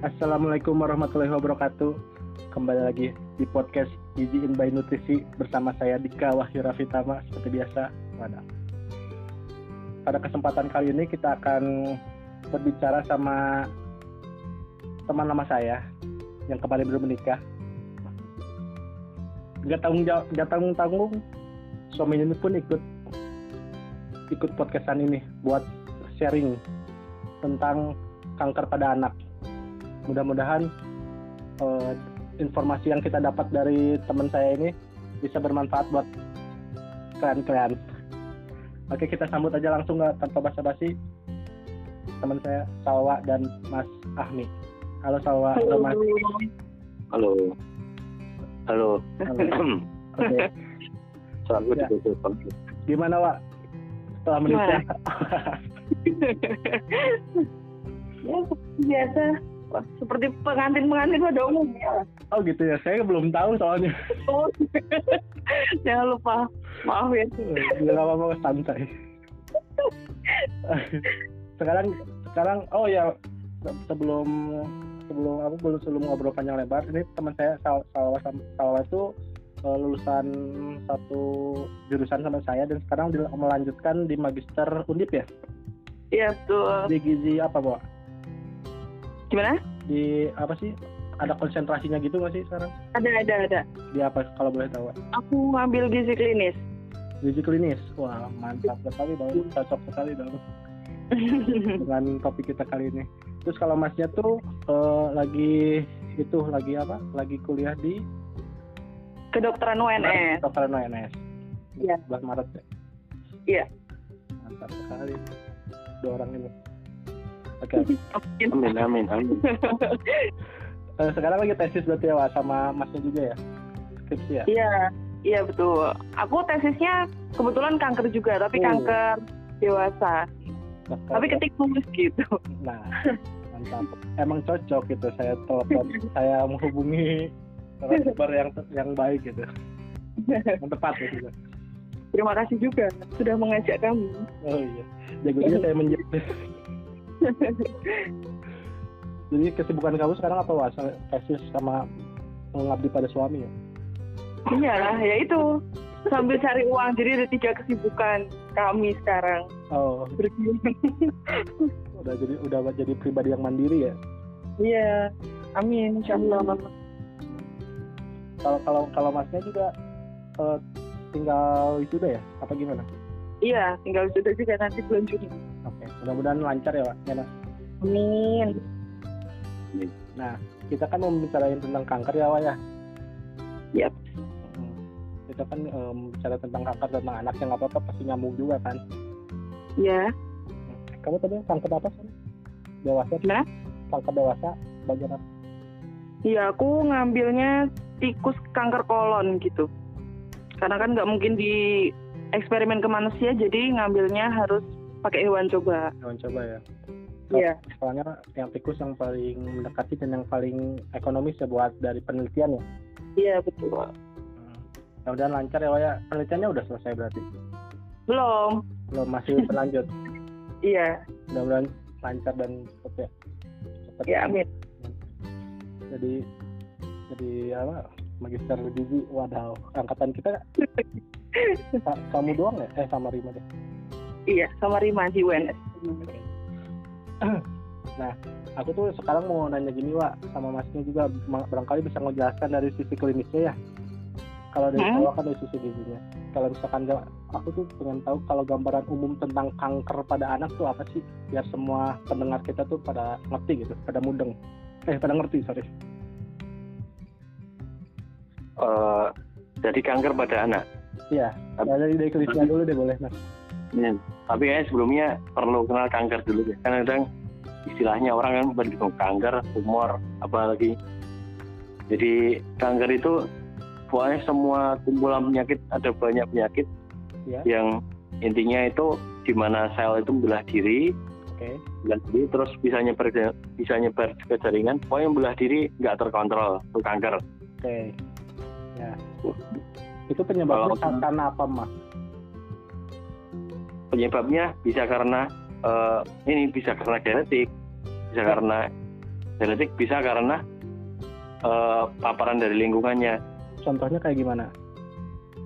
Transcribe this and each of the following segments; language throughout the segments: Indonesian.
Assalamualaikum warahmatullahi wabarakatuh. Kembali lagi di podcast Giziin by Nutrisi bersama saya Dika Wahyu Rafitama seperti biasa. Wadah. Pada kesempatan kali ini kita akan berbicara sama teman lama saya yang kemarin belum menikah. Gak tanggung gak tanggung tanggung. Suami ini pun ikut ikut podcastan ini buat sharing tentang kanker pada anak. Mudah-mudahan uh, informasi yang kita dapat dari teman saya ini bisa bermanfaat buat kalian-kalian. Oke, kita sambut aja langsung nggak tanpa basa-basi teman saya Salwa dan Mas Ahmi. Halo Salwa, halo, halo Mas. Halo. Halo. Halo. Oke, Selalu Ya. gimana Wak? Setelah menikah? ya seperti biasa seperti pengantin-pengantin pada umumnya oh gitu ya, saya belum tahu soalnya. Oh. jangan lupa. Maaf ya. Biar apa mau santai. sekarang sekarang oh ya sebelum sebelum apa belum sebelum ngobrol panjang lebar ini teman saya Sal Salwa Salwa itu eh, lulusan satu jurusan sama saya dan sekarang melanjutkan di magister undip ya? Iya betul. Di gizi apa bu gimana di apa sih ada konsentrasinya gitu nggak sih sekarang ada ada ada di apa kalau boleh tahu aku ngambil gizi klinis gizi klinis wah mantap sekali dong cocok sekali dong dengan topik kita kali ini. Terus kalau masnya tuh eh, lagi itu lagi apa? Lagi kuliah di kedokteran UNS Kedokteran UNS. Iya. Bulan Maret ya. Iya. Mantap sekali dua orang ini. Oke. Amin, amin, amin. Eh, sekarang lagi tesis berarti ya Wak, sama masnya juga ya? Skripsi ya? iya iya betul aku tesisnya kebetulan kanker juga tapi Oh. kanker dewasa Dokter. tapi ketik tulis gitu Nah, mantap. Emang cocok gitu saya telepon, saya menghubungi narasumber yang yang baik gitu. Yang tepat ya juga. terima kasih juga sudah mengajak kami Oh iya, jagonya saya menjadi. Jadi kesibukan kamu sekarang apa was? Tesis sama mengabdi pada suami ya? Iya, ya itu sambil cari uang. Jadi ada tiga kesibukan kami sekarang. Oh, udah jadi udah jadi pribadi yang mandiri ya. Iya, amin. Insya Allah. Kalau kalau kalau masnya juga eh, tinggal wisuda ya? Apa gimana? Iya, tinggal sudah juga nanti bulan Juni. Mudah-mudahan lancar ya, Pak. Ya, Mas. Amin. Nah, kita kan mau bicarain tentang kanker ya, Wak ya. Yap. Hmm. Kita kan em, bicara tentang kanker tentang anak yang apa-apa pasti nyambung juga kan. Ya, Kamu tadi kanker apa sih? Dewasa? Gimana? Kanker dewasa bagian apa? iya aku ngambilnya tikus kanker kolon gitu. Karena kan nggak mungkin di eksperimen ke manusia, jadi ngambilnya harus pakai hewan coba. Jangan coba ya. Iya. Soalnya yang tikus yang paling mendekati dan yang paling ekonomis ya buat dari penelitian ya. Iya betul. Hmm. Mudah-mudahan lancar ya, ya. Penelitiannya udah selesai berarti. Belum. Belum masih berlanjut. Iya. Mudah-mudahan lancar dan cepet ya. Cepet. Ya amin. Jadi jadi apa? Magister gizi, wadaw. Angkatan kita ka- kamu doang ya? Eh sama Rima deh. Iya, sama Rima di UNS. Nah, aku tuh sekarang mau nanya gini, Wak, sama Masnya juga barangkali bisa ngejelaskan dari sisi klinisnya ya. Kalau dari Hmm. kan dari sisi gizinya. Kalau misalkan aku tuh pengen tahu kalau gambaran umum tentang kanker pada anak tuh apa sih? Biar semua pendengar kita tuh pada ngerti gitu, pada mudeng. Eh, pada ngerti, sorry. Eh, jadi kanker pada anak. Iya, ya, dari, dari klinisnya dulu deh boleh, Mas. Hmm. Tapi kayaknya sebelumnya perlu kenal kanker dulu ya. Karena kadang istilahnya orang kan bingung kanker, tumor, apalagi. Jadi kanker itu pokoknya semua kumpulan penyakit ada banyak penyakit Ya, yang intinya itu di mana sel itu belah diri, oke. belah diri terus bisa nyebar bisa nyebar ke jaringan. Pokoknya belah diri nggak terkontrol itu kanker. Oke. Ya. Itu penyebabnya Kalau- karena apa, Mas? Penyebabnya bisa karena eh, ini bisa karena genetik, bisa karena genetik bisa karena eh, paparan dari lingkungannya. Contohnya kayak gimana?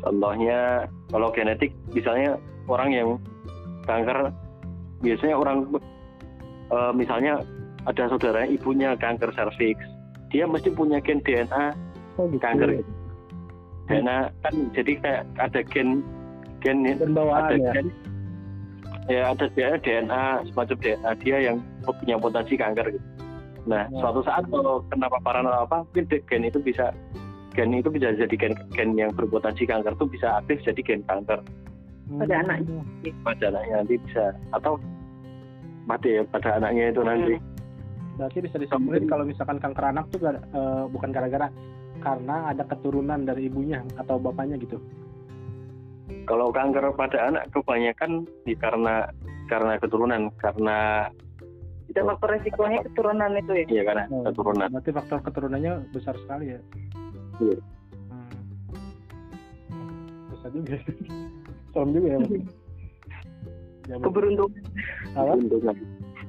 Contohnya kalau genetik misalnya orang yang kanker biasanya orang eh, misalnya ada saudara ibunya kanker serviks, dia mesti punya gen DNA Oh gitu. kanker. DNA kan jadi kayak ada gen gen Dan bawaan ada ya. gen ya ada DNA, DNA semacam DNA dia yang punya potensi kanker gitu. Nah, Ya. suatu saat kalau kena paparan atau apa, mungkin gen itu bisa gen itu bisa jadi gen gen yang berpotensi kanker itu bisa aktif jadi gen kanker Pada Hmm. anaknya. pada anaknya nanti bisa atau mati ya pada anaknya itu nanti. Berarti bisa disimpulin kalau misalkan kanker anak tuh gara- eh, bukan gara-gara karena ada keturunan dari ibunya atau bapaknya gitu. Kalau kanker pada anak kebanyakan di karena karena keturunan karena itu faktor resikonya keturunan itu ya. iya karena Oh, keturunan. Berarti faktor keturunannya besar sekali ya. Iya. Hmm. Besar juga. Serem juga ya. Ya, Keberuntungan. apa? Keuntungan.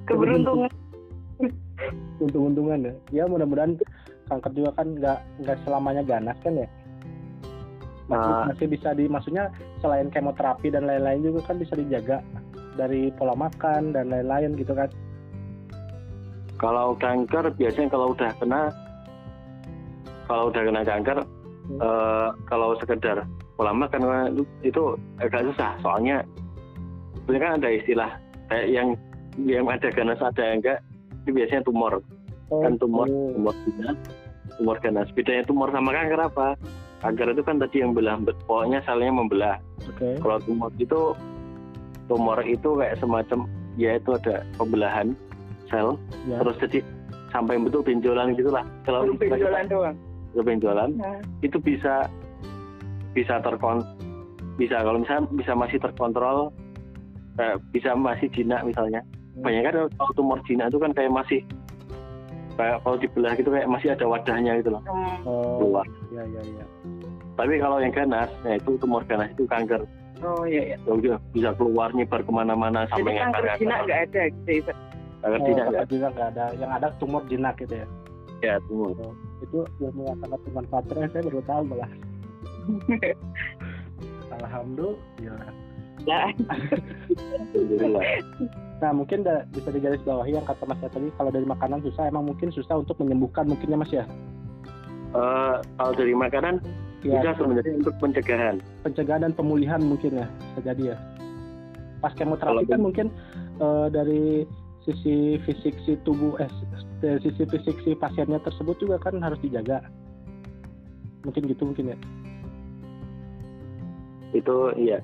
Keberuntungan. Untung-untungan ya. Ya mudah-mudahan kanker juga kan nggak nggak selamanya ganas kan ya. Masih, Nah. masih bisa di maksudnya selain kemoterapi dan lain-lain juga kan bisa dijaga dari pola makan dan lain-lain gitu kan. Kalau kanker biasanya kalau udah kena kalau udah kena kanker Hmm. eh, kalau sekedar pola makan itu agak susah soalnya sebenarnya kan ada istilah kayak yang yang ada ganas ada yang enggak itu biasanya tumor kan tumor oh. tumor ganas tumor ganas bedanya tumor sama kanker apa kanker itu kan tadi yang belah pokoknya selnya membelah Oke. kalau tumor itu tumor itu kayak semacam ya itu ada pembelahan sel Ya. terus jadi sampai bentuk benjolan gitulah kalau benjolan doang. itu benjolan Nah, itu bisa bisa terkon bisa kalau misalnya bisa masih terkontrol kayak bisa masih jinak misalnya Hmm. banyak kan kalau tumor jinak itu kan kayak masih kayak kalau dibelah gitu kayak masih ada wadahnya gitu loh hmm. Oh, keluar ya ya ya. tapi kalau yang ganas nah itu tumor ganas itu kanker Oh iya iya. Ya udah bisa keluar nyebar ke mana-mana Jadi sampai kanker ngakar jinak nggak ada gitu. ya. kanker Oh, jinak kanker nggak ada. Yang ada tumor jinak gitu ya. ya tumor Itu ilmu yang sangat bermanfaat. Ternyata saya baru tahu malah. Alhamdulillah. Nah, Alhamdulillah. Nah mungkin da- bisa digaris bawahi yang kata Mas ya tadi kalau dari makanan susah emang mungkin susah untuk menyembuhkan mungkinnya Mas ya. Eh, kalau dari makanan Ya, bisa sebenarnya untuk pencegahan pencegahan dan pemulihan mungkin ya bisa jadi ya. Pas kemoterapi Kalau kan mungkin eh, dari sisi fisik si tubuh eh dari sisi fisik si pasiennya tersebut juga kan harus dijaga. Mungkin gitu mungkin ya. itu iya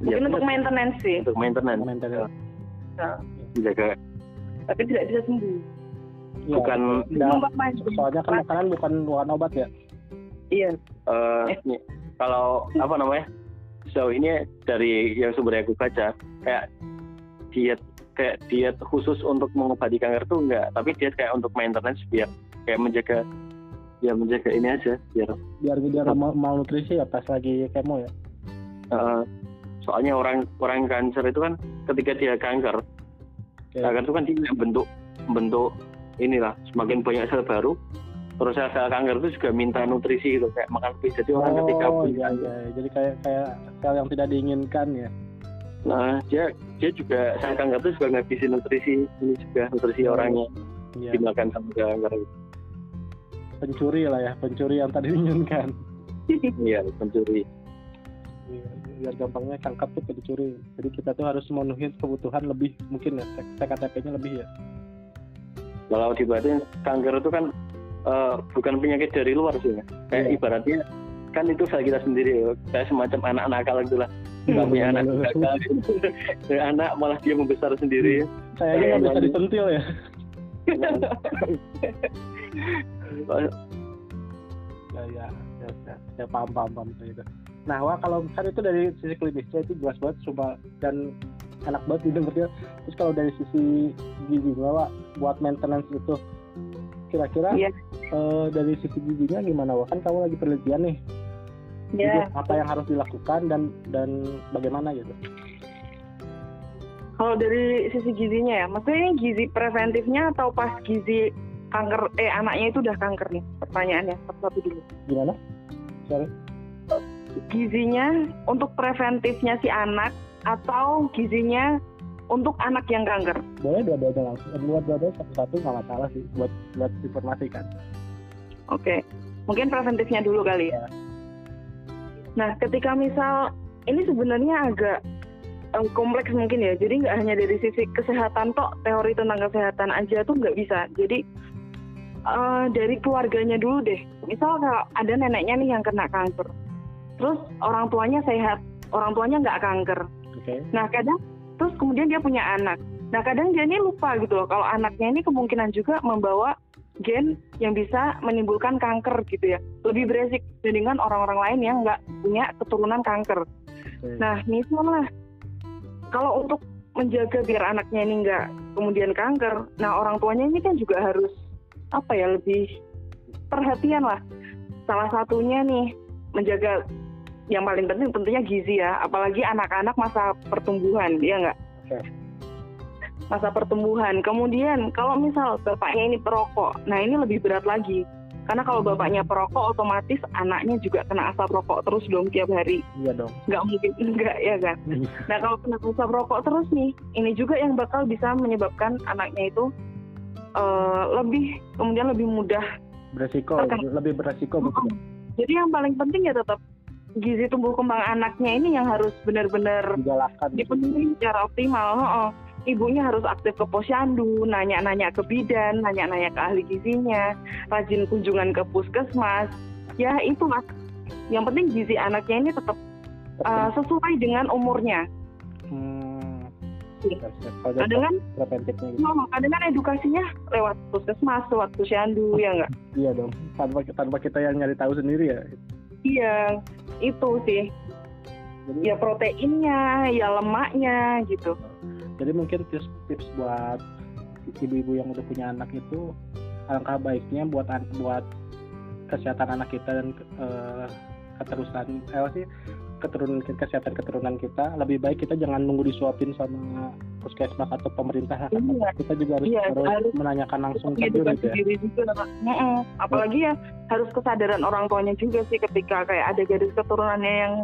mungkin Iya, untuk maintenance sih. untuk maintenance Maintenance. Nah, menjaga tapi tidak bisa sembuh. Iya. bukan Umpamanya. soalnya kan makanan bukan bukan obat ya. Iya. eh, ini, kalau apa namanya sejauh ini dari yang sumber yang aku baca kayak diet kayak diet khusus untuk mengobati kanker tuh enggak tapi diet kayak untuk maintenance biar kayak menjaga ya menjaga ini aja biar Biar biar mal- malnutrisi ya pas lagi kemo ya. eh, soalnya orang orang kanker itu kan ketika dia kanker Oke. kanker itu kan dia bentuk bentuk inilah semakin banyak sel baru terus sel-sel kanker itu juga minta nutrisi gitu kayak makan lebih jadi orang ketika Oh punya iya iya. Jadi kayak kayak sel yang tidak diinginkan ya. Nah, dia dia juga sel kanker itu juga ngabisin nutrisi ini juga nutrisi orangnya Iya. dimakan sama kanker. Pencuri lah ya, pencuri yang tadi diinginkan. Iya, pencuri. Iya, biar gampangnya kanker tuh pencuri. Jadi kita tuh harus memenuhi kebutuhan lebih mungkin ya, TKTP-nya lebih ya. Kalau dibatin kanker itu kan eh, bukan penyakit dari luar sih. ya. Kayak Iya. ibaratnya kan itu sel kita sendiri ya. kayak semacam anak nakal gitu lah. Nggak punya anak nakal. Anak malah dia membesar sendiri. Kayaknya nggak bisa disentil ya. Ya ya, ya, ya, ya paham paham paham itu. Nah, wah kalau kan itu dari sisi klinisnya itu jelas banget coba dan enak banget didengarnya. Terus kalau dari sisi gizinya, Wak, buat maintenance itu kira-kira Iya. eh, dari sisi gizinya gimana, Wak? Kan kamu lagi penelitian nih. Jadi, apa yang harus dilakukan dan dan bagaimana gitu? kalau dari sisi gizinya ya, maksudnya ini gizi preventifnya atau pas gizi kanker eh anaknya itu udah kanker nih pertanyaannya satu-satu dulu Gimana? Sorry. Gizinya untuk preventifnya si anak atau gizinya untuk anak yang kanker Boleh dua-duanya langsung. Eh, Dua-duanya satu-satu nggak masalah sih buat buat informasikan. Oke, mungkin preventifnya dulu kali ya. Nah, ketika misal ini sebenarnya agak eh, kompleks mungkin ya. Jadi nggak hanya dari sisi kesehatan tok, teori tentang kesehatan aja tuh nggak bisa. Jadi eh, dari keluarganya dulu deh. Misal kalau ada neneknya nih yang kena kanker, terus orang tuanya sehat, orang tuanya nggak kanker. Oke. Nah, kadang terus kemudian dia punya anak. Nah, kadang dia ini lupa gitu loh kalau anaknya ini kemungkinan juga membawa gen yang bisa menimbulkan kanker gitu ya. Lebih beresik dibandingkan orang-orang lain yang nggak punya keturunan kanker. Nah, misalnya kalau untuk menjaga biar anaknya ini nggak kemudian kanker, nah orang tuanya ini kan juga harus apa ya lebih perhatian lah. Salah satunya nih menjaga yang paling penting tentunya gizi ya, apalagi anak-anak masa pertumbuhan, ya nggak? Masa pertumbuhan. Kemudian kalau misal bapaknya ini perokok, nah ini lebih berat lagi. Karena kalau bapaknya perokok, otomatis anaknya juga kena asap rokok terus dong tiap hari. Iya dong. Nggak mungkin enggak ya kan? Nah kalau kena asap rokok terus nih, ini juga yang bakal bisa menyebabkan anaknya itu eh, lebih kemudian lebih mudah. beresiko, Oke. lebih beresiko mungkin. Jadi yang paling penting ya tetap gizi tumbuh kembang anaknya ini yang harus benar-benar dipenuhi secara optimal. Heeh. Ibunya harus aktif ke posyandu, nanya-nanya ke bidan, nanya-nanya ke ahli gizinya, rajin kunjungan ke puskesmas. Ya itu mas. Yang penting gizi anaknya ini tetap uh, sesuai dengan umurnya. Hmm. Iya. Kadang dari kan, gitu. oh, kadang kan edukasinya lewat puskesmas, lewat posyandu, ya enggak? Iya dong. Tanpa tanpa kita yang nyari tahu sendiri ya. Iya, itu sih. Jadi Ya proteinnya, ya lemaknya gitu. jadi mungkin tips-tips buat ibu-ibu yang udah punya anak itu alangkah baiknya buat buat kesehatan anak kita dan eh, keterusan eh sih keturunan kesehatan keturunan kita lebih baik kita jangan nunggu disuapin sama puskesmas atau pemerintah. Iya. kita juga harus, Iya, harus harus menanyakan langsung ke diri ya. diri juga. Mm-mm. apalagi ya harus kesadaran orang tuanya juga sih ketika kayak ada garis keturunannya yang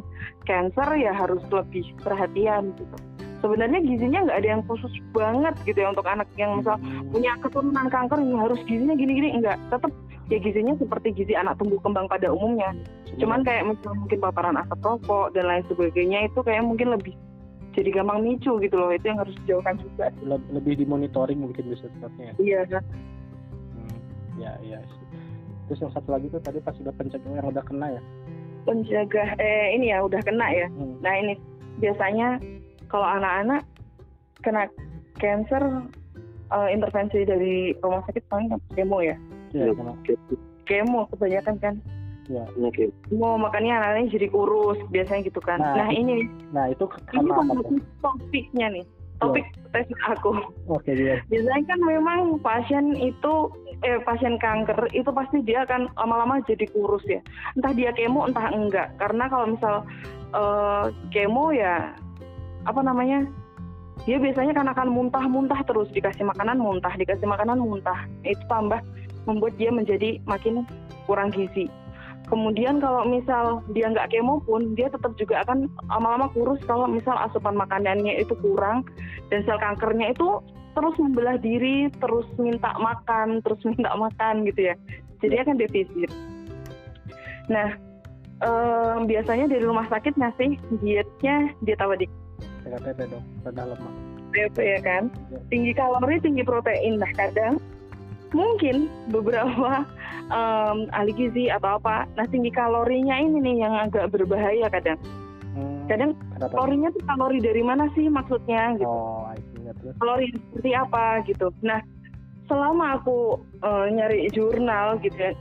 cancer ya harus lebih perhatian gitu. Sebenarnya gizinya nggak ada yang khusus banget gitu ya untuk anak yang misal punya keturunan kanker ya harus gizinya gini-gini. Enggak tetap ya gizinya seperti gizi anak tumbuh kembang pada umumnya. Cuman kayak mungkin paparan asap rokok dan lain sebagainya itu kayak mungkin lebih jadi gampang micu gitu loh. Itu yang harus dijauhkan juga. Le- lebih dimonitoring mungkin bisa tepatnya iya. Hmm, ya ya. Sih. terus yang satu lagi tuh tadi pas udah pencegah yang udah kena ya? Pencegah eh ini ya udah kena ya? Hmm. Nah ini biasanya kalau anak-anak kena cancer eh, intervensi dari rumah sakit paling kemo ya. Iya, kena. Kemo kebanyakan kan. Oke. Kemo makanya anak-anaknya jadi kurus biasanya gitu kan. Nah, Nah, ini nah itu ini apa topiknya nih. Topik tes aku. oke dia Biasanya kan memang pasien itu eh pasien kanker itu pasti dia akan lama-lama jadi kurus ya. Entah dia kemo entah enggak. Karena kalau misal eh, kemo ya apa namanya? Dia biasanya kan akan muntah-muntah terus dikasih makanan muntah, dikasih makanan muntah. Itu tambah membuat dia menjadi makin kurang gizi. Kemudian kalau misal dia nggak kemo pun dia tetap juga akan lama-lama kurus kalau misal asupan makanannya itu kurang dan sel kankernya itu terus membelah diri, terus minta makan, terus minta makan gitu ya. Jadi akan defisit. Nah, eh, biasanya dari rumah sakit ngasih dietnya diet apa di TKTP dong rendah lemak DP ya kan? Ya. Tinggi kalori, tinggi protein. Nah, kadang mungkin beberapa em, ahli gizi atau apa, nah tinggi kalorinya ini nih yang agak berbahaya kadang. hmm, Kadang kenapa kalorinya tuh kalori dari mana sih maksudnya gitu. oh kalori seperti apa gitu. Nah, selama aku eh, nyari jurnal gitu ya,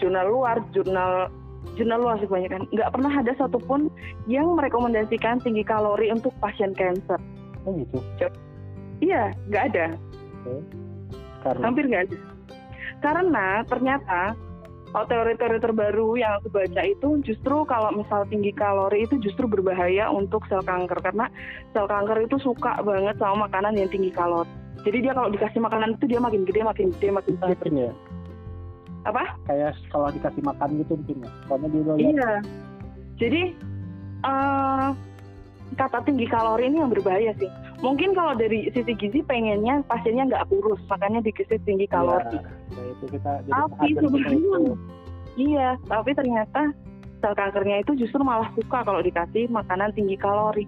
jurnal luar, jurnal jurnal luar sih banyak kan, nggak pernah ada satupun yang merekomendasikan tinggi kalori untuk pasien cancer. oh gitu Iya, nggak ada, karena hampir nggak ada. Karena ternyata kalau teori-teori terbaru yang aku baca itu justru kalau misal tinggi kalori itu justru berbahaya untuk sel kanker karena sel kanker itu suka banget sama makanan yang tinggi kalori. Jadi dia kalau dikasih makanan itu dia makin gede, makin gede, makin gede. mungkin ya Apa? kayak kalau dikasih makan gitu mungkin ya soalnya dia udah Iya. Jadi eh kata tinggi kalori ini yang berbahaya sih. Mungkin kalau dari sisi gizi pengennya pasiennya nggak kurus, makanya dikasih tinggi kalori. ya, itu kita Tapi sebenarnya itu. Iya, tapi ternyata sel kankernya itu justru malah suka kalau dikasih makanan tinggi kalori.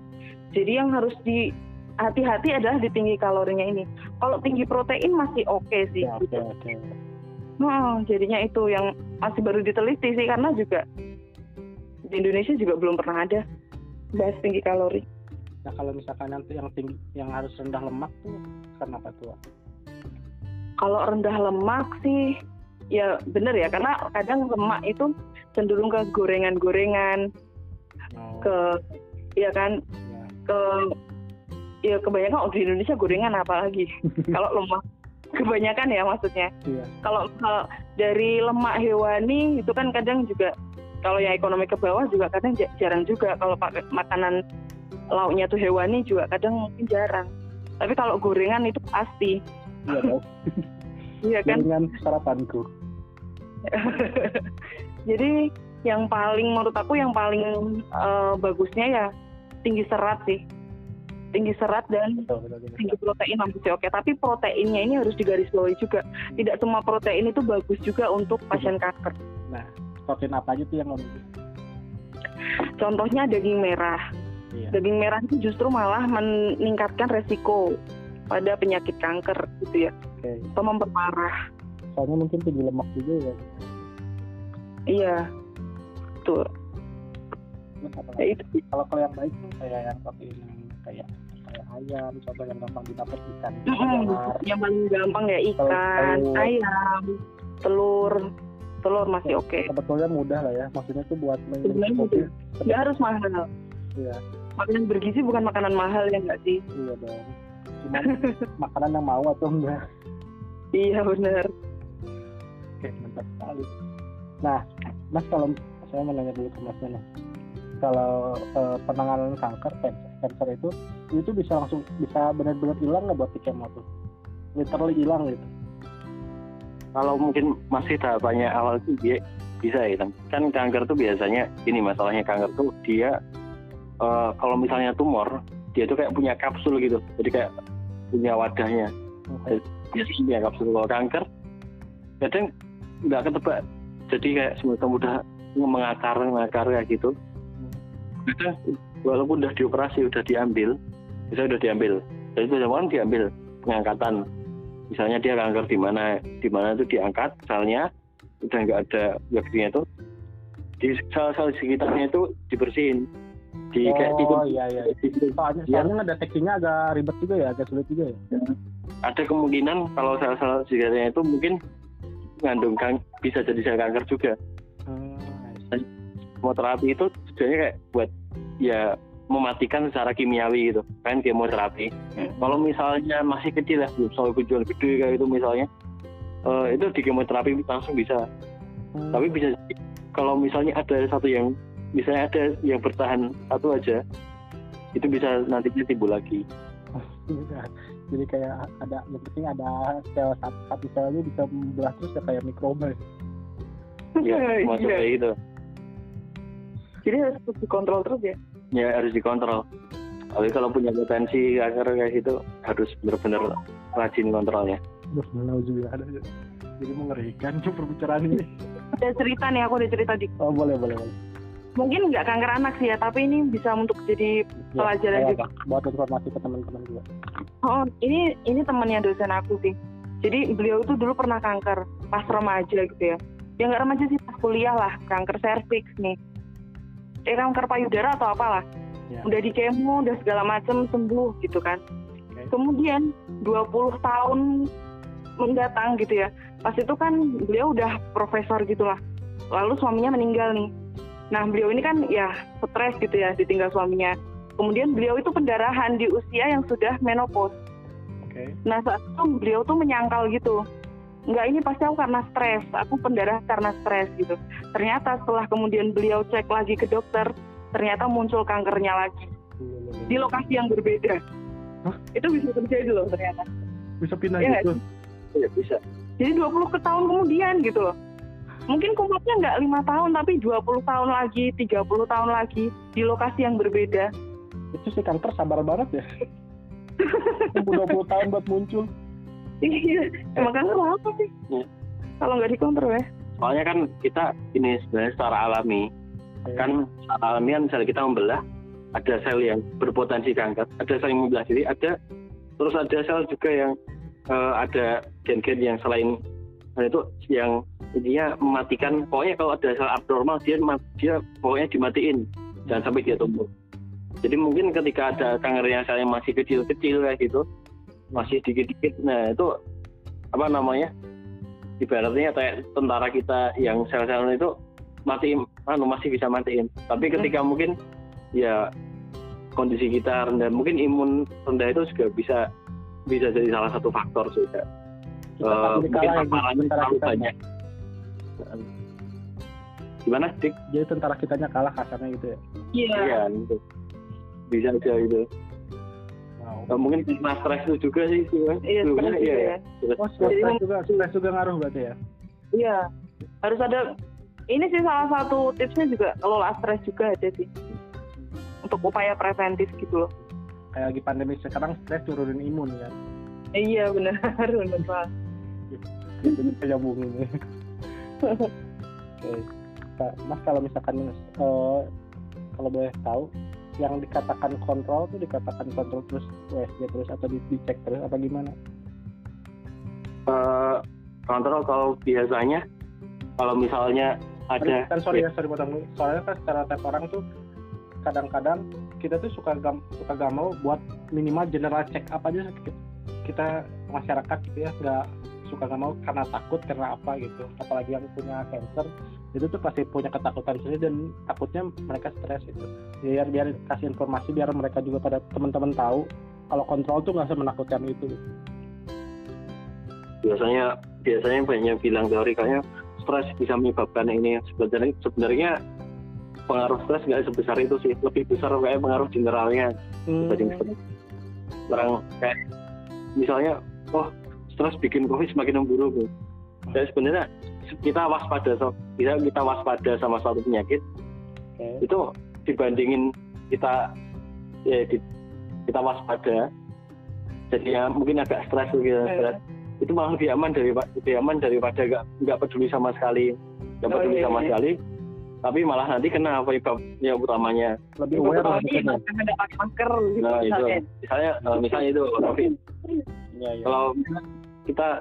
Jadi yang harus di hati-hati adalah di tinggi kalorinya ini. Kalau tinggi protein masih oke sih. Ya, oke gitu. oke Hmm, jadinya itu yang masih baru diteliti sih karena juga di Indonesia juga belum pernah ada bahas tinggi kalori. Nah kalau misalkan yang yang tinggi yang harus rendah lemak tuh kenapa tuh Kalau rendah lemak sih ya bener ya karena kadang lemak itu cenderung ke gorengan-gorengan, oh, ke ya kan ya. ke ya kebanyakan oh, di Indonesia gorengan apalagi. Kalau lemak kebanyakan ya maksudnya. Iya. Kalau dari lemak hewani itu kan kadang juga kalau yang ekonomi ke bawah juga kadang ja- jarang juga kalau pakai makanan lauknya tuh hewani juga kadang mungkin jarang. Tapi kalau gorengan itu pasti. Iya dong iya kan? Dengan sarapanku. Jadi yang paling menurut aku yang paling eh, bagusnya ya tinggi serat sih. Tinggi serat dan betul betul betul. tinggi protein masih oke tapi proteinnya ini harus digarisbawahi juga. Tidak semua protein itu bagus juga untuk pasien kanker. Nah protein apa aja tuh yang ngomong contohnya daging merah iya. Daging merah itu justru malah meningkatkan resiko pada penyakit kanker gitu ya. Oke. Atau memperparah. Soalnya mungkin tinggi lemak juga ya. Iya. Tuh apa ya itu kalau kalau yang baik kayak yang protein kayak kayak ayam contoh yang gampang didapat ikan telur yang paling gampang ya ikan Telur. ayam telur. Telur masih oke. sebetulnya mudah lah ya. Maksudnya tuh buat mencukupi nggak harus mahal iya makanan bergizi bukan makanan mahal ya nggak sih? Iya dong. Cuman makanan yang mau atau enggak? Iya benar oke mantap sekali. Nah mas kalau saya mau nanya dulu ke masnya nih kalau eh, penanganan kanker cancer, cancer itu itu bisa langsung bisa benar-benar hilang nggak buat kemo tuh literally hilang gitu. Kalau mungkin masih tahapannya awal itu dia bisa ya kan kan kanker tuh biasanya ini masalahnya kanker tuh dia eh, kalau misalnya tumor dia tuh kayak punya kapsul gitu. Jadi kayak punya wadahnya. Oke. biasanya punya kapsul. Kalau kanker kadang nggak ketebak. Jadi kayak semacam udah mengakar mengakar kayak gitu. Kadang walaupun udah dioperasi udah diambil bisa udah diambil. Jadi itu kan diambil pengangkatan. Misalnya dia kanker di mana di mana itu diangkat selnya udah nggak ada bakterinnya itu di sel-sel sekitarnya itu dibersihin di kayak oh tikum iya iya di- soalnya Ya. soalnya ngedeteksinya agak ribet juga ya agak sulit juga ya. Ada kemungkinan kalau sel-sel sekitarnya itu mungkin mengandung kan bisa jadi sel kanker juga. Hmm, kemoterapi itu sebenarnya kayak buat ya mematikan secara kimiawi gitu. Kan kemoterapi. Kalau misalnya masih kecil ya belum soal gejala gede kayak itu misalnya eh, itu di kemoterapi langsung bisa. Hmm. tapi bisa kalau misalnya ada satu yang misalnya ada yang bertahan satu aja itu bisa nantinya timbul lagi. Jadi kayak ada yang penting ada sel satu, satu selnya bisa membelah terus ya kayak mikroba ya Iya. kayak gitu. Jadi harus dikontrol terus ya? Ya harus dikontrol. Tapi kalau punya potensi kanker kayak gitu harus benar-benar rajin kontrolnya. Duh, juga ada jadi mengerikan tuh perbicaraan ini. Ada cerita nih aku ada cerita di oh boleh boleh boleh mungkin nggak kanker anak sih ya tapi ini bisa untuk jadi Ya, Pelajaran kayak juga. buat informasi ke teman-teman juga. Oh ini ini temannya dosen aku sih. Jadi beliau itu dulu pernah kanker pas remaja gitu ya. Ya nggak remaja sih pas kuliah lah. Kanker serviks nih. Eh kanker payudara atau apalah. Ya. udah di kemo udah segala macem sembuh gitu kan. Oke. kemudian 20 tahun mendatang gitu ya. Pas itu kan beliau udah profesor gitulah. Lalu suaminya meninggal nih nah beliau ini kan ya stres gitu ya ditinggal suaminya. Kemudian beliau itu pendarahan di usia yang sudah menopause. Oke. Nah saat itu beliau tuh menyangkal gitu. Enggak ini pasti aku karena stres. Aku pendarahan karena stres gitu. Ternyata setelah kemudian beliau cek lagi ke dokter ternyata muncul kankernya lagi. Di lokasi yang berbeda. Hah? itu bisa terjadi loh ternyata. Bisa pindah Iya, gitu? ya bisa. Jadi 20 ke tahun kemudian gitu loh. Mungkin kumatnya nggak lima tahun tapi 20 tahun lagi, 30 tahun lagi di lokasi yang berbeda. itu si kanker sabar banget ya Tunggu 20 tahun buat muncul Iya, emang kan apa sih? Iya. Kalau nggak dikontrol ya. soalnya kan kita ini sebenarnya secara alami kan secara alami kan misalnya kita membelah ada sel yang berpotensi kanker ada sel yang membelah diri ada terus ada sel juga yang eh, ada gen-gen yang selain nah itu yang intinya mematikan pokoknya kalau ada sel abnormal dia dia pokoknya dimatiin. Jangan sampai dia tumbuh. Jadi mungkin ketika ada kanker yang selnya masih kecil-kecil kayak gitu masih dikit-dikit nah itu apa namanya ibaratnya kayak tentara kita yang sel-sel itu mati anu masih bisa matiin. Tapi ketika mungkin ya kondisi kita rendah mungkin imun rendah itu juga bisa bisa jadi salah satu faktor juga kita Eh, mungkin ya, paparannya tentara terlalu kita banyak gimana dik jadi tentara kitanya kalah kasarnya gitu ya Iya. Iya, gitu. bisa aja gitu wow. Eh, mungkin karena stres itu juga sih sih kan Iya, stres iya, juga iya. ya. Stres. oh stres Jadi- juga stres juga ngaruh berarti ya Iya. Harus ada ini sih salah satu tipsnya juga kelola stres juga ada sih. Untuk upaya preventif gitu loh. kayak lagi pandemi sekarang stres turunin imun kan Iya benar, benar banget. Jadi saya nyambungin nih. Oke Kak, mas kalau misalkan eh, kalau boleh tahu yang dikatakan kontrol tuh dikatakan kontrol terus USG terus atau di- dicek terus apa gimana? Eh, kontrol kalau biasanya kalau misalnya ada kan sorry ya sorry potong dulu. Soalnya kan secara tiap orang tuh kadang-kadang kita tuh suka gam, suka gak mau buat minimal general check up aja kita, kita masyarakat gitu ya nggak suka gak mau karena takut karena apa gitu. Apalagi yang punya cancer itu tuh pasti punya ketakutan sendiri dan takutnya mereka stres gitu. Biar biar kasih informasi biar mereka juga pada teman-teman tahu kalau kontrol tuh nggak semenakutkan itu. Biasanya biasanya banyak yang bilang teori kayaknya stres bisa menyebabkan ini. Sebenarnya sebenarnya pengaruh stres nggak sebesar itu sih. Lebih besar kayak pengaruh generalnya Hmm, dibanding stres. Orang kayak misalnya oh stres bikin covid semakin memburuk gitu. dan sebenarnya kita waspada so, kita kita waspada sama suatu penyakit oke. itu dibandingin kita ya di- kita waspada jadi ya mungkin agak stres gitu Eh. stres itu malah lebih aman dari lebih aman daripada nggak nggak peduli sama sekali nggak Oh, peduli iya, sama iya. sekali tapi malah nanti kena penyebabnya utamanya lebih aware lah Apalagi mungkin ya. yang ada pakai masker gitu nah itu misalnya. misalnya eh, misalnya itu covid Iya, iya. kalau kita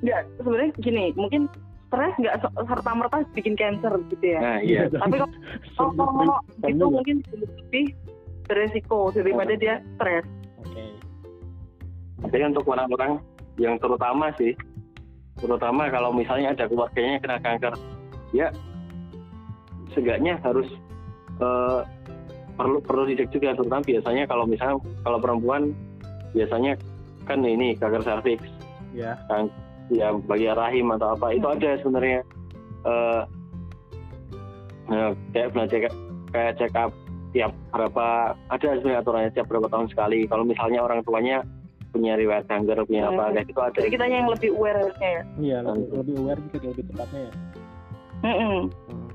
Enggak, sebenarnya gini, mungkin stres nggak serta merta bikin cancer gitu ya. nah iya Tapi kalau kalau itu mungkin lebih beresiko daripada dia stres. Oke. Jadi untuk orang-orang yang terutama sih, terutama kalau misalnya ada keluarganya yang kena kanker, ya seenggaknya harus eh, perlu perlu dicek juga terutama biasanya kalau misalnya kalau perempuan biasanya kan ini kanker serviks, Ya. ya bagian rahim atau apa itu Hmm. ada sebenarnya eh eh, kayak belajar kayak check up tiap berapa ada sebenarnya aturannya tiap berapa tahun sekali kalau misalnya orang tuanya punya riwayat kanker punya apa Hmm. kayak gitu ada Jadi kita yang lebih aware harusnya ya. Iya, lebih, lebih aware gitu lebih tepatnya ya. Mm-mm. Hmm.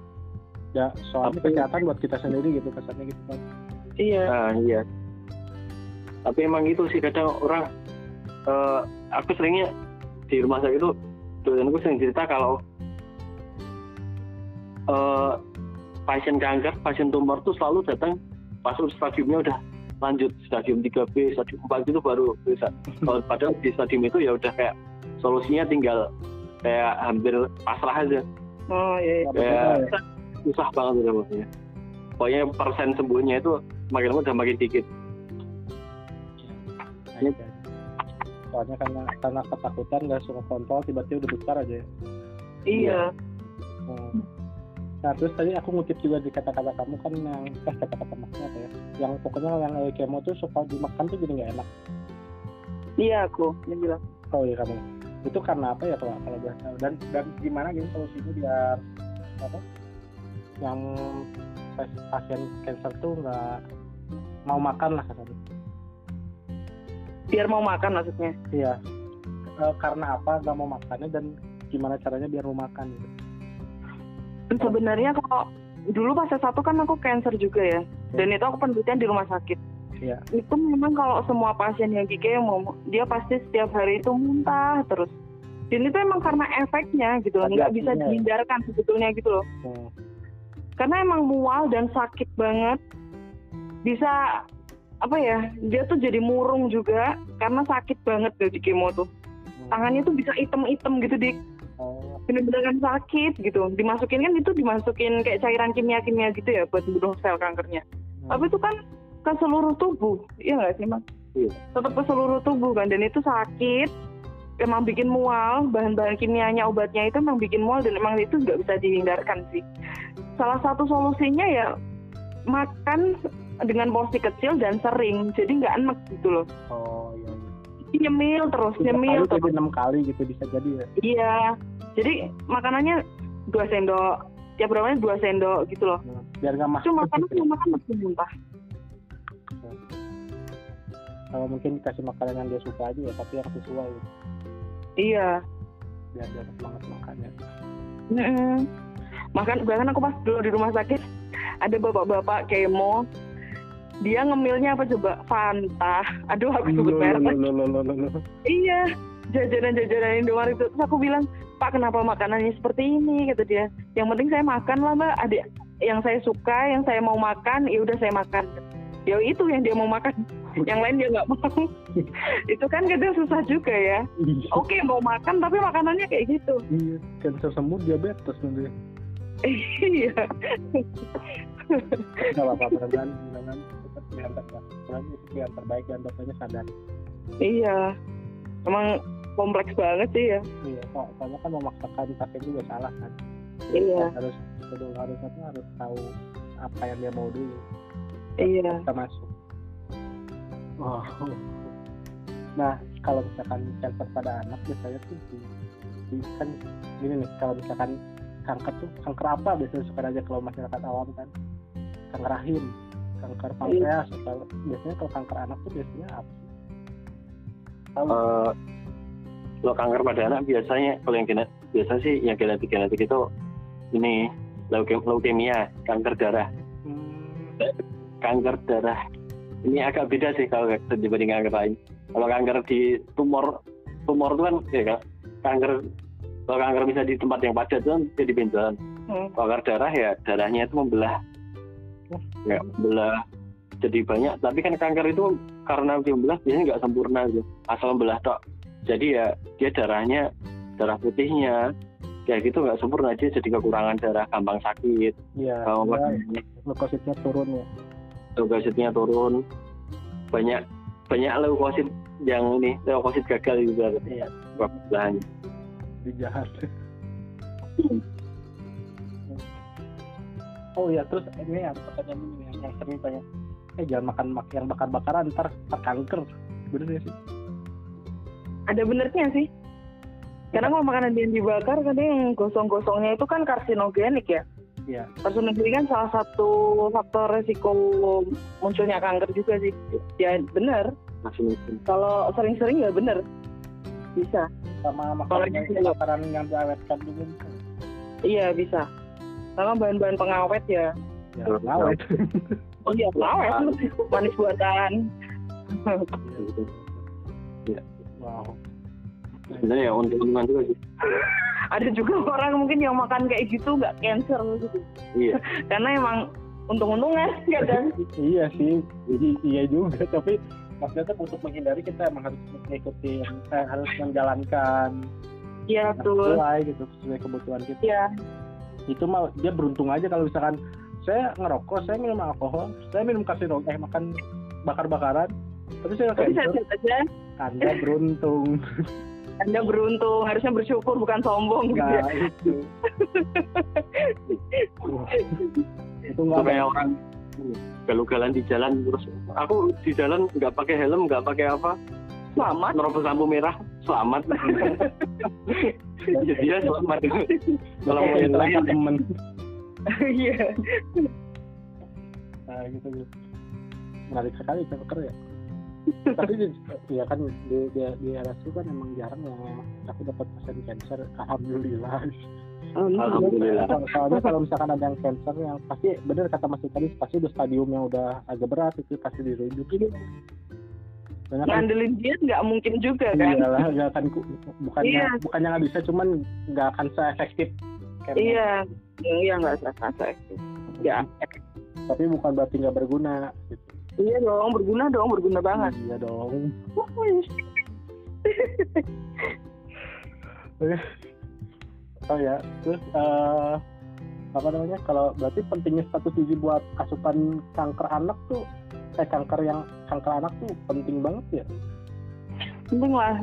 Ya, soalnya Tapi- kesehatan buat kita sendiri gitu kesannya gitu kan. Iya. nah iya tapi emang gitu sih kadang orang eh, aku seringnya di rumah sakit itu dosenku sering cerita kalau eh, pasien kanker pasien tumor tuh selalu datang pas stadiumnya udah lanjut stadium 3B stadium 4 itu baru bisa kalau padahal di stadium itu ya udah kayak solusinya tinggal kayak hampir pasrah aja Oh iya. iya. Ya. susah banget udah pokoknya pokoknya persen sembuhnya itu makin lama udah makin dikit Nah. Soalnya karena karena ketakutan nggak suka kontrol tiba-tiba udah besar aja. ya. Iya. Hmm. Nah terus tadi aku ngutip juga di kata-kata kamu kan yang eh kata-kata masnya apa ya? Yang pokoknya yang eh, kemo tuh suka dimakan tuh jadi nggak enak. Iya aku yang bilang. Oh iya kamu. Itu karena apa ya kalau kalau tahu? Dan dan gimana gitu solusinya biar apa? Yang pas- pasien cancer tuh nggak mau makan lah katanya. Biar mau makan maksudnya. Iya. Eh, karena apa? Nggak mau makannya dan gimana caranya biar mau makan gitu. Sebenarnya kalau dulu pas satu kan aku cancer juga ya. Dan itu aku penelitian di rumah sakit. Iya. Itu memang kalau semua pasien yang di kemo dia pasti setiap hari itu muntah terus. Dan itu emang karena efeknya gitu loh. Nggak bisa ya? dihindarkan sebetulnya gitu loh. Hmm. karena emang mual dan sakit banget. Bisa apa ya dia tuh jadi murung juga karena sakit banget di kemo tuh. Hmm. tangannya tuh bisa item-item gitu di oh. Bener-bener kan sakit gitu. Dimasukin kan itu dimasukin kayak cairan kimia-kimia gitu ya buat bunuh sel kankernya. Hmm. tapi itu kan ke seluruh tubuh iya nggak sih mas? Iya. tetap ke seluruh tubuh kan dan itu sakit emang bikin mual bahan-bahan kimianya obatnya itu emang bikin mual dan emang itu nggak bisa dihindarkan sih. Salah satu solusinya ya makan dengan porsi kecil dan sering. Jadi nggak enek gitu loh. Oh iya nyemil terus Tiga nyemil kali terus. enam kali gitu bisa jadi ya? Iya. Jadi makanannya dua sendok. Tiap berapa dua sendok gitu loh. Hmm. biar nggak masuk cuma makan cuma makan mesti muntah kalau mungkin dikasih makanan yang dia suka aja ya tapi yang sesuai gitu. iya. Biar dia semangat makannya Mm-mm. Makan bahkan aku pas dulu di rumah sakit ada bapak-bapak kemo dia ngemilnya apa coba? Fanta. Aduh aku sebut merek. iya jajanan-jajanan Indomaret itu. Terus aku bilang Pak kenapa makanannya seperti ini? Kata dia. Yang penting saya makan lah mbak. Ada yang saya suka yang saya mau makan ya udah saya makan. Ya itu yang dia mau makan. Yang lain dia nggak mau. Itu kan kadang susah juga ya. Iya. oke mau makan tapi makanannya kayak gitu. Iya, cancer semut diabetes nanti. iya. Gak apa-apa, tetap pilihan terbaik. Itu pilihan terbaik dan dokternya sadar. iya emang kompleks banget sih ya Iya, so- soalnya kan memaksakan pasien juga salah kan. Iya. Harus harus apa harus tahu apa yang dia mau dulu. iya Kita masuk. Oh. Nah, kalau misalkan cancer pada anak biasanya tuh di, di- kan gini nih, kalau misalkan kanker tuh kanker apa biasanya suka aja kalau masyarakat awam kan kanker rahim kanker pankreas atau biasanya kalau kanker anak tuh biasanya apa sih? Eh, kalau kanker pada anak biasanya kalau yang genet biasa sih yang genetik genetik itu ini leuke- leukemia kanker darah. Hmm, kanker darah. Ini agak beda sih kalau dibanding kanker lain. Kalau kanker di tumor tumor itu kan ya kan kanker kalau kanker bisa di tempat yang padat itu kan jadi benjolan. Hmm. kanker darah ya darahnya itu membelah ya membelah jadi banyak. Tapi kan kanker itu karena dia membelah biasanya nggak sempurna gitu. Asal membelah tok. Jadi ya dia darahnya darah putihnya kayak gitu nggak sempurna. Dia jadi kekurangan darah gampang sakit. Iya, kalau dia leukositnya turun ya. leukositnya turun. Banyak banyak leukosit yang ini leukosit gagal juga. Iya, belahannya di jahat. Oh iya, terus ini ada pertanyaan ini yang, yang sering tanya, eh jangan makan mak yang bakar-bakaran ntar, ntar kanker. Bener ya sih? ada benernya sih. Karena kalau makanan yang dibakar kadang yang gosong-gosongnya itu kan karsinogenik ya? Iya. karsinogenik kan salah satu faktor resiko munculnya kanker juga sih. Ya bener. Masih mungkin kalau sering-sering ya bener. Bisa. Sama Kalau makanan yang- makanan yang diawetkan kan? iya bisa sama bahan-bahan pengawet ya. Ya, ngawet. oh iya pengawet. Manis buatan. Wow. sebenarnya ya untung-untungan juga sih. Ada juga orang mungkin yang makan kayak gitu nggak cancer gitu. Iya. Karena emang untung-untungan kadang iya sih, I- iya juga. Tapi maksudnya tuh untuk menghindari kita emang harus mengikuti, eh, harus menjalankan iya betul. sesuai gitu sesuai kebutuhan kita. iya itu mah dia beruntung aja kalau misalkan saya ngerokok, saya minum alkohol, saya minum kasino, eh makan bakar-bakaran, tapi saya tapi cancer, saya aja. Anda beruntung. anda beruntung. Harusnya bersyukur bukan sombong. Gitu ya Nah itu, itu nggak ada. orang galau-galan di jalan terus aku di jalan nggak pakai helm nggak pakai apa selamat nerobos lampu merah selamat ya dia selamat kalau mau yang lain temen. iya Nah gitu gitu. Menarik sekali cancer ya. tapi di- ya kan di di, di RSU kan emang jarang ya aku dapat pasien cancer alhamdulillah Alhamdulillah. So- soalnya kalau misalkan ada yang cancer yang pasti bener kata Mas tadi pasti udah stadium yang udah agak berat itu pasti dirujuk gitu Soalnya kan ngandelin dia nggak mungkin juga kan? Iyalah nggak akan bukannya Iya. bukannya nggak bisa cuman nggak akan se-efektif. Iya. iya nggak usah efektif ya. Tapi bukan berarti nggak berguna gitu. iya dong berguna dong berguna banget. Iya dong. Oh ya terus eh, apa namanya? Kalau berarti pentingnya status gizi buat asupan kanker anak tuh eh kanker yang kanker anak tuh penting banget ya. Penting lah.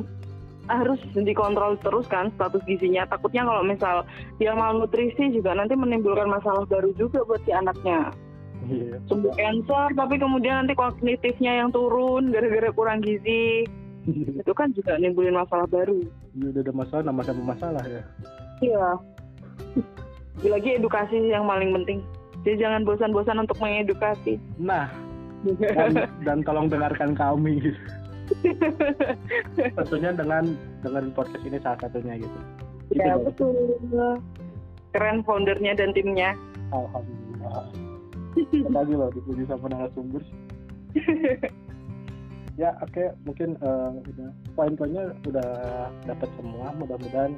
Harus dikontrol terus kan status gizinya. Takutnya kalau misal dia malnutrisi juga nanti menimbulkan masalah baru juga buat si anaknya. Iya. Sembuh cancer tapi kemudian nanti kognitifnya yang turun gara-gara kurang gizi. Itu kan juga nimbulin masalah baru. Iya, udah ada masalah nambah sama masalah ya. Iya. Lagi edukasi yang paling penting. Jadi jangan bosan-bosan untuk mengedukasi. Nah dan, dan tolong dengarkan kami. Gitu. tentunya dengan dengan podcast ini salah satunya gitu. Gitu ya betul. Keren foundernya dan timnya. Alhamdulillah. Lagi loh dipuji sama narasumber. Ya oke mungkin eh, udah poin-poinnya udah dapat semua. Mudah-mudahan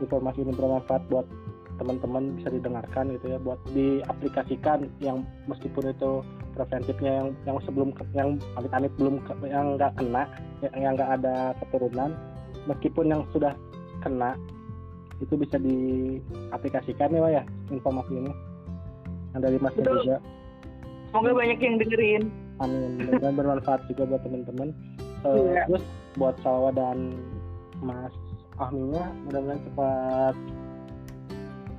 informasi ini bermanfaat buat teman-teman bisa didengarkan gitu ya buat diaplikasikan yang meskipun itu preventifnya yang yang sebelum yang amit-amit belum yang nggak kena yang nggak ada keturunan meskipun yang sudah kena itu bisa diaplikasikan ya Wak, ya informasi ini. Yang dari Mas Betul. juga semoga banyak yang dengerin. Amin. Mudah-mudahan bermanfaat juga buat teman-teman. Eh, Iya. terus buat Salwa dan Mas Ahminya mudah-mudahan cepat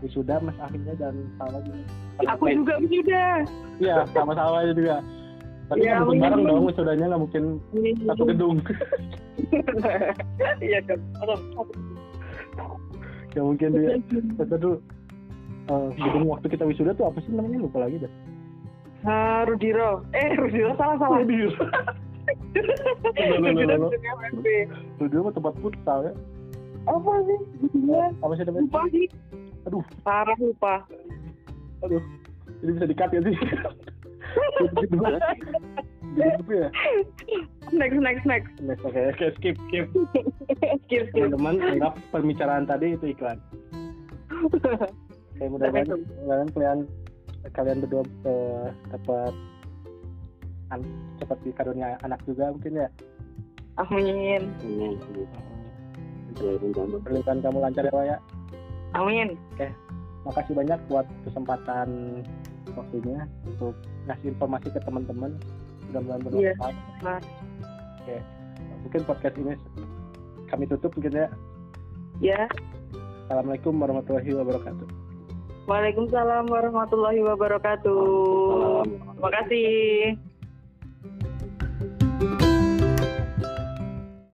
wisuda Mas Ahminya dan Salwa juga aku juga sudah iya sama Salwa juga. Tapi nggak mungkin bareng dong wisudanya nggak mungkin satu gedung. Iya kan ya mungkin dia kata dulu eh, gedung waktu kita wisuda tuh apa sih namanya? Lupa lagi dah Ah, Rudiro. Eh Rudiro salah salah. Rudiro. Rudiro. Rudiro tempat futsal ya. Apa sih? Apa sih namanya? Lupa sih aduh parah lupa aduh ini bisa dikat ya sih gitu gitu ya next next next Next, oke oke skip skip skip skip teman-teman anggap pembicaraan tadi itu iklan oke mudah-mudahan mudah-mudahan kalian kalian berdua eh, dapat an- cepat dikarunia anak juga mungkin ya amin pernikahan kamu lancar ya Wak, ya amin. Makasih banyak buat kesempatan waktunya untuk ngasih informasi ke teman-teman. Mudah-mudahan bermanfaat. Nah. oke. Mungkin podcast ini kami tutup mungkin ya. Ya. Assalamualaikum warahmatullahi wabarakatuh. Waalaikumsalam warahmatullahi wabarakatuh. Terima kasih.